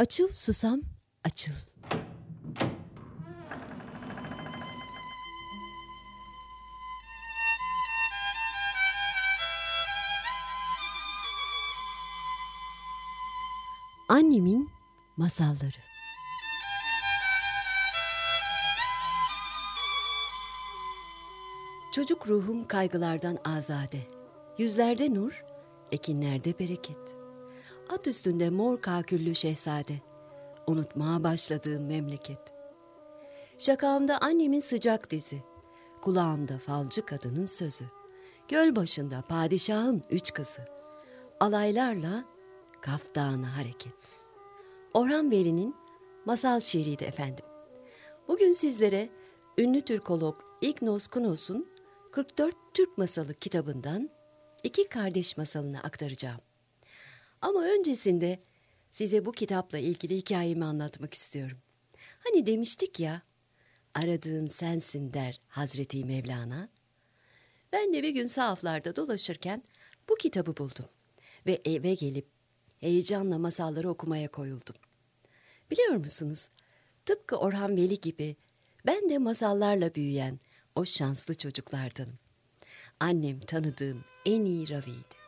Açıl susam, açıl. Annemin masalları. Çocuk ruhum kaygılardan azade. Yüzlerde nur, ekinlerde bereket. At üstünde mor kaküllü şehzade. Unutmaya başladığım memleket. Şakağımda annemin sıcak dizi. Kulağımda falcı kadının sözü. Göl başında padişahın üç kızı. Alaylarla kaftana hareket. Orhan Veli'nin masal şiiriydi efendim. Bugün sizlere ünlü Türkolog İgnos Kunos'un 44 Türk Masalı kitabından iki kardeş masalını aktaracağım. Ama öncesinde size bu kitapla ilgili hikayemi anlatmak istiyorum. Hani demiştik ya, aradığın sensin der Hazreti Mevlana. Ben de bir gün sahaflarda dolaşırken bu kitabı buldum ve eve gelip heyecanla masalları okumaya koyuldum. Biliyor musunuz? Tıpkı Orhan Veli gibi ben de masallarla büyüyen o şanslı çocuklardanım. Annem tanıdığım en iyi raviydi.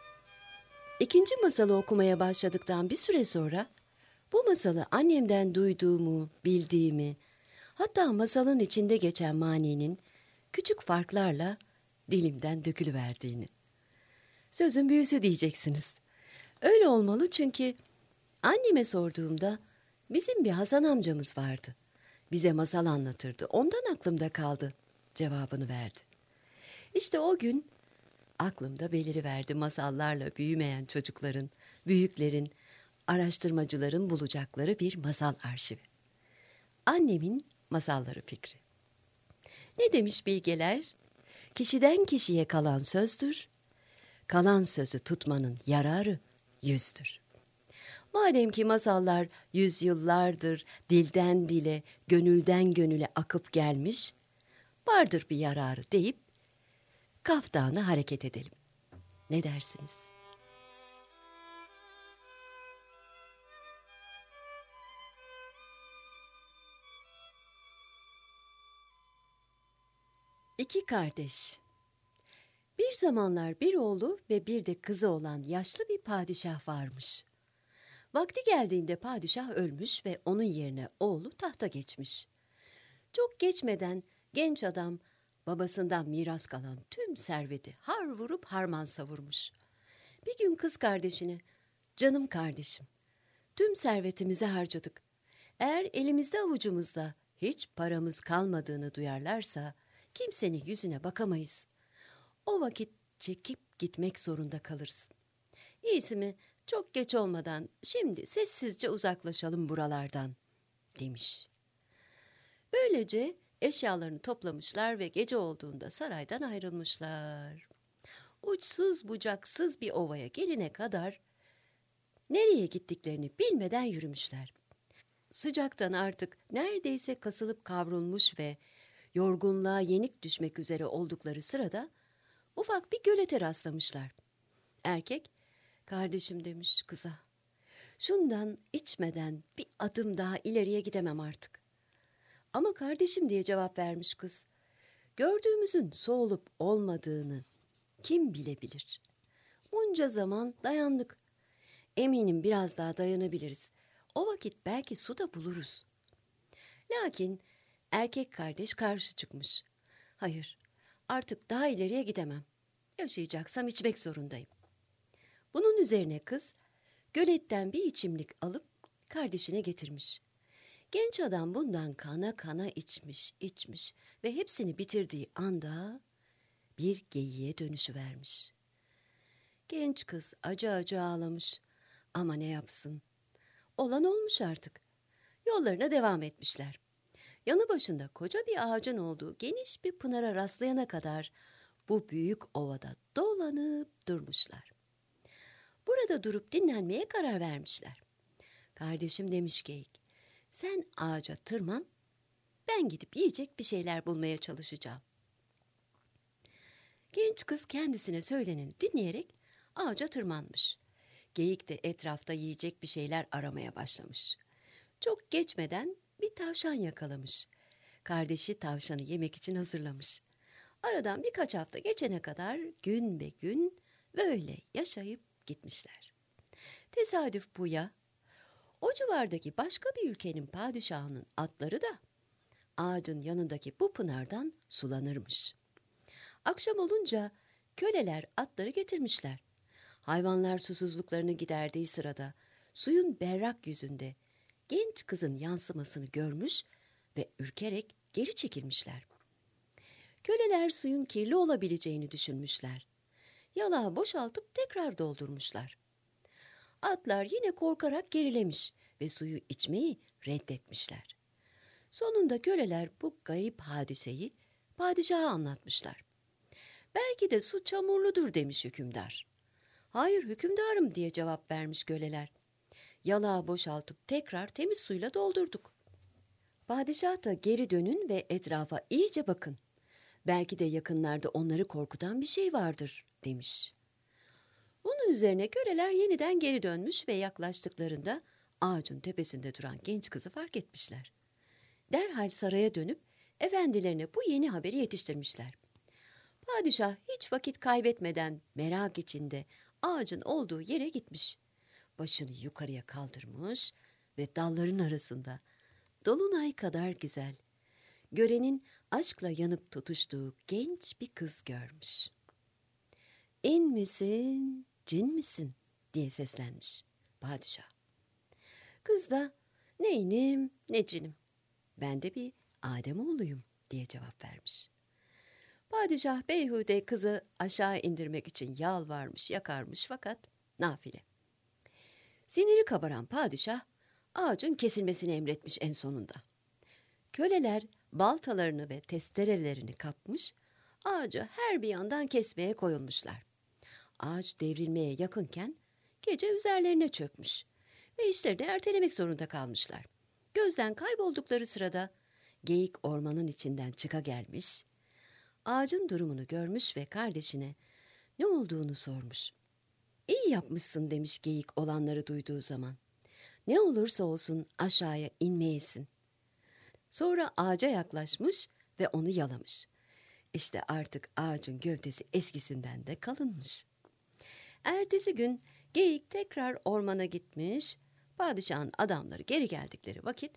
İkinci masalı okumaya başladıktan bir süre sonra bu masalı annemden duyduğumu, bildiğimi, hatta masalın içinde geçen maninin küçük farklarla dilimden dökülüverdiğini. Sözün büyüsü diyeceksiniz. Öyle olmalı çünkü anneme sorduğumda bizim bir Hasan amcamız vardı. Bize masal anlatırdı. Ondan aklımda kaldı cevabını verdi. İşte o gün aklımda beliriverdi masallarla büyümeyen çocukların, büyüklerin, araştırmacıların bulacakları bir masal arşivi. Annemin masalları fikri. Ne demiş bilgeler? Kişiden kişiye kalan sözdür, kalan sözü tutmanın yararı yüzdür. Madem ki masallar yüzyıllardır dilden dile, gönülden gönüle akıp gelmiş, vardır bir yararı deyip kaftanı hareket edelim. Ne dersiniz? İki kardeş. Bir zamanlar bir oğlu ve bir de kızı olan yaşlı bir padişah varmış. Vakti geldiğinde padişah ölmüş ve onun yerine oğlu tahta geçmiş. Çok geçmeden genç adam babasından miras kalan tüm serveti har vurup harman savurmuş. Bir gün kız kardeşine, canım kardeşim, tüm servetimizi harcadık. Eğer elimizde avucumuzda hiç paramız kalmadığını duyarlarsa kimsenin yüzüne bakamayız. O vakit çekip gitmek zorunda kalırız. İyisi mi çok geç olmadan şimdi sessizce uzaklaşalım buralardan demiş. Böylece eşyalarını toplamışlar ve gece olduğunda saraydan ayrılmışlar. Uçsuz bucaksız bir ovaya geline kadar nereye gittiklerini bilmeden yürümüşler. Sıcaktan artık neredeyse kasılıp kavrulmuş ve yorgunluğa yenik düşmek üzere oldukları sırada ufak bir gölete rastlamışlar. Erkek, kardeşim demiş kıza. Şundan içmeden bir adım daha ileriye gidemem artık. Ama kardeşim diye cevap vermiş kız. Gördüğümüzün su olup olmadığını kim bilebilir? Bunca zaman dayandık. Eminim biraz daha dayanabiliriz. O vakit belki su da buluruz. Lakin erkek kardeş karşı çıkmış. Hayır, artık daha ileriye gidemem. Yaşayacaksam içmek zorundayım. Bunun üzerine kız göletten bir içimlik alıp kardeşine getirmiş. Genç adam bundan kana kana içmiş, içmiş ve hepsini bitirdiği anda bir geyiğe dönüşü vermiş. Genç kız acı acı ağlamış ama ne yapsın? Olan olmuş artık. Yollarına devam etmişler. Yanı başında koca bir ağacın olduğu geniş bir pınara rastlayana kadar bu büyük ovada dolanıp durmuşlar. Burada durup dinlenmeye karar vermişler. Kardeşim demiş geyik, sen ağaca tırman, ben gidip yiyecek bir şeyler bulmaya çalışacağım. Genç kız kendisine söyleneni dinleyerek ağaca tırmanmış. Geyik de etrafta yiyecek bir şeyler aramaya başlamış. Çok geçmeden bir tavşan yakalamış. Kardeşi tavşanı yemek için hazırlamış. Aradan birkaç hafta geçene kadar gün be gün böyle yaşayıp gitmişler. Tesadüf bu ya. O civardaki başka bir ülkenin padişahının atları da ağacın yanındaki bu pınardan sulanırmış. Akşam olunca köleler atları getirmişler. Hayvanlar susuzluklarını giderdiği sırada suyun berrak yüzünde genç kızın yansımasını görmüş ve ürkerek geri çekilmişler. Köleler suyun kirli olabileceğini düşünmüşler. Yalağı boşaltıp tekrar doldurmuşlar. Atlar yine korkarak gerilemiş ve suyu içmeyi reddetmişler. Sonunda köleler bu garip hadiseyi padişaha anlatmışlar. Belki de su çamurludur demiş hükümdar. Hayır hükümdarım diye cevap vermiş köleler. Yalağı boşaltıp tekrar temiz suyla doldurduk. Padişah da geri dönün ve etrafa iyice bakın. Belki de yakınlarda onları korkutan bir şey vardır demiş. Bunun üzerine köleler yeniden geri dönmüş ve yaklaştıklarında ağacın tepesinde duran genç kızı fark etmişler. Derhal saraya dönüp efendilerine bu yeni haberi yetiştirmişler. Padişah hiç vakit kaybetmeden merak içinde ağacın olduğu yere gitmiş. Başını yukarıya kaldırmış ve dalların arasında dolunay kadar güzel, görenin aşkla yanıp tutuştuğu genç bir kız görmüş. İn misin, cin misin diye seslenmiş padişah. Kız da ne inim ne cinim. Ben de bir Adem oğluyum diye cevap vermiş. Padişah beyhude kızı aşağı indirmek için yalvarmış, yakarmış fakat nafile. Siniri kabaran padişah ağacın kesilmesini emretmiş en sonunda. Köleler baltalarını ve testerelerini kapmış, ağacı her bir yandan kesmeye koyulmuşlar. Ağaç devrilmeye yakınken gece üzerlerine çökmüş ve işlerini ertelemek zorunda kalmışlar. Gözden kayboldukları sırada geyik ormanın içinden çıka gelmiş, ağacın durumunu görmüş ve kardeşine ne olduğunu sormuş. İyi yapmışsın demiş geyik olanları duyduğu zaman. Ne olursa olsun aşağıya inmeyesin. Sonra ağaca yaklaşmış ve onu yalamış. İşte artık ağacın gövdesi eskisinden de kalınmış. Ertesi gün geyik tekrar ormana gitmiş. Padişahın adamları geri geldikleri vakit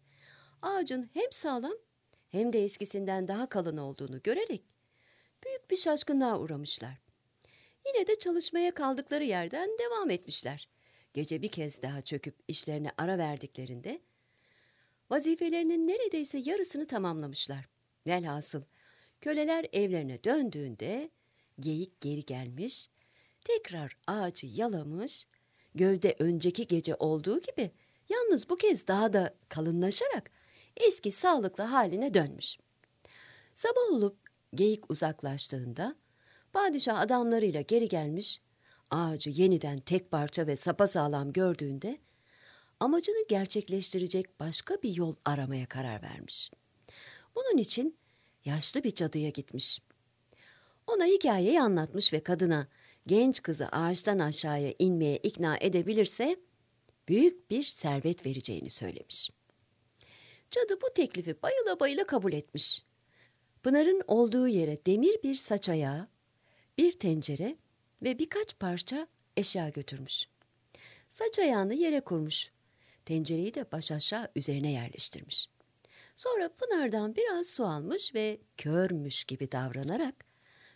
ağacın hem sağlam hem de eskisinden daha kalın olduğunu görerek büyük bir şaşkınlığa uğramışlar. Yine de çalışmaya kaldıkları yerden devam etmişler. Gece bir kez daha çöküp işlerine ara verdiklerinde vazifelerinin neredeyse yarısını tamamlamışlar. Velhasıl köleler evlerine döndüğünde geyik geri gelmiş, tekrar ağacı yalamış, gövde önceki gece olduğu gibi yalnız bu kez daha da kalınlaşarak eski sağlıklı haline dönmüş. Sabah olup geyik uzaklaştığında padişah adamlarıyla geri gelmiş, ağacı yeniden tek parça ve sapasağlam gördüğünde amacını gerçekleştirecek başka bir yol aramaya karar vermiş. Bunun için yaşlı bir cadıya gitmiş. Ona hikayeyi anlatmış ve kadına genç kızı ağaçtan aşağıya inmeye ikna edebilirse büyük bir servet vereceğini söylemiş. Cadı bu teklifi bayıla bayıla kabul etmiş. Pınar'ın olduğu yere demir bir saç ayağı, bir tencere ve birkaç parça eşya götürmüş. Saç ayağını yere kurmuş. Tencereyi de baş aşağı üzerine yerleştirmiş. Sonra Pınar'dan biraz su almış ve körmüş gibi davranarak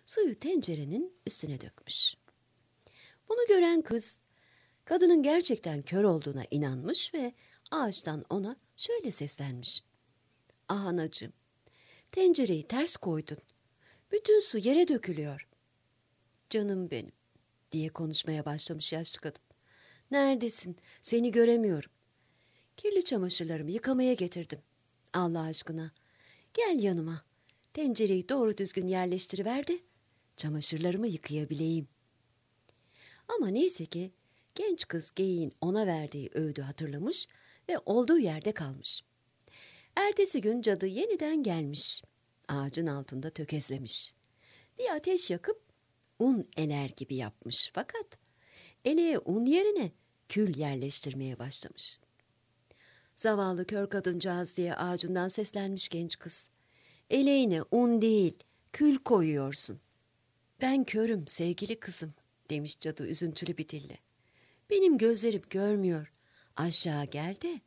suyu tencerenin üstüne dökmüş. Bunu gören kız kadının gerçekten kör olduğuna inanmış ve ağaçtan ona şöyle seslenmiş. Ah anacığım, tencereyi ters koydun. Bütün su yere dökülüyor. Canım benim diye konuşmaya başlamış yaşlı kadın. Neredesin? Seni göremiyorum. Kirli çamaşırlarımı yıkamaya getirdim. Allah aşkına. Gel yanıma. Tencereyi doğru düzgün yerleştiriver de çamaşırlarımı yıkayabileyim. Ama neyse ki genç kız geyiğin ona verdiği öğüdü hatırlamış ve olduğu yerde kalmış. Ertesi gün cadı yeniden gelmiş. Ağacın altında tökezlemiş. Bir ateş yakıp un eler gibi yapmış fakat eleğe un yerine kül yerleştirmeye başlamış. Zavallı kör kadıncağız diye ağacından seslenmiş genç kız. Eleğine un değil, kül koyuyorsun. Ben körüm sevgili kızım, demiş cadı üzüntülü bir dille. Benim gözlerim görmüyor. Aşağı gel de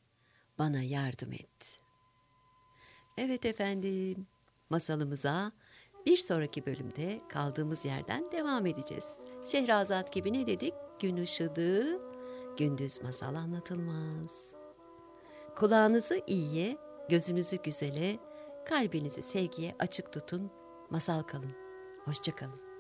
bana yardım et. Evet efendim, masalımıza bir sonraki bölümde kaldığımız yerden devam edeceğiz. Şehrazat gibi ne dedik? Gün ışıdı, gündüz masal anlatılmaz. Kulağınızı iyiye, gözünüzü güzele, kalbinizi sevgiye açık tutun, masal kalın. Hoşçakalın.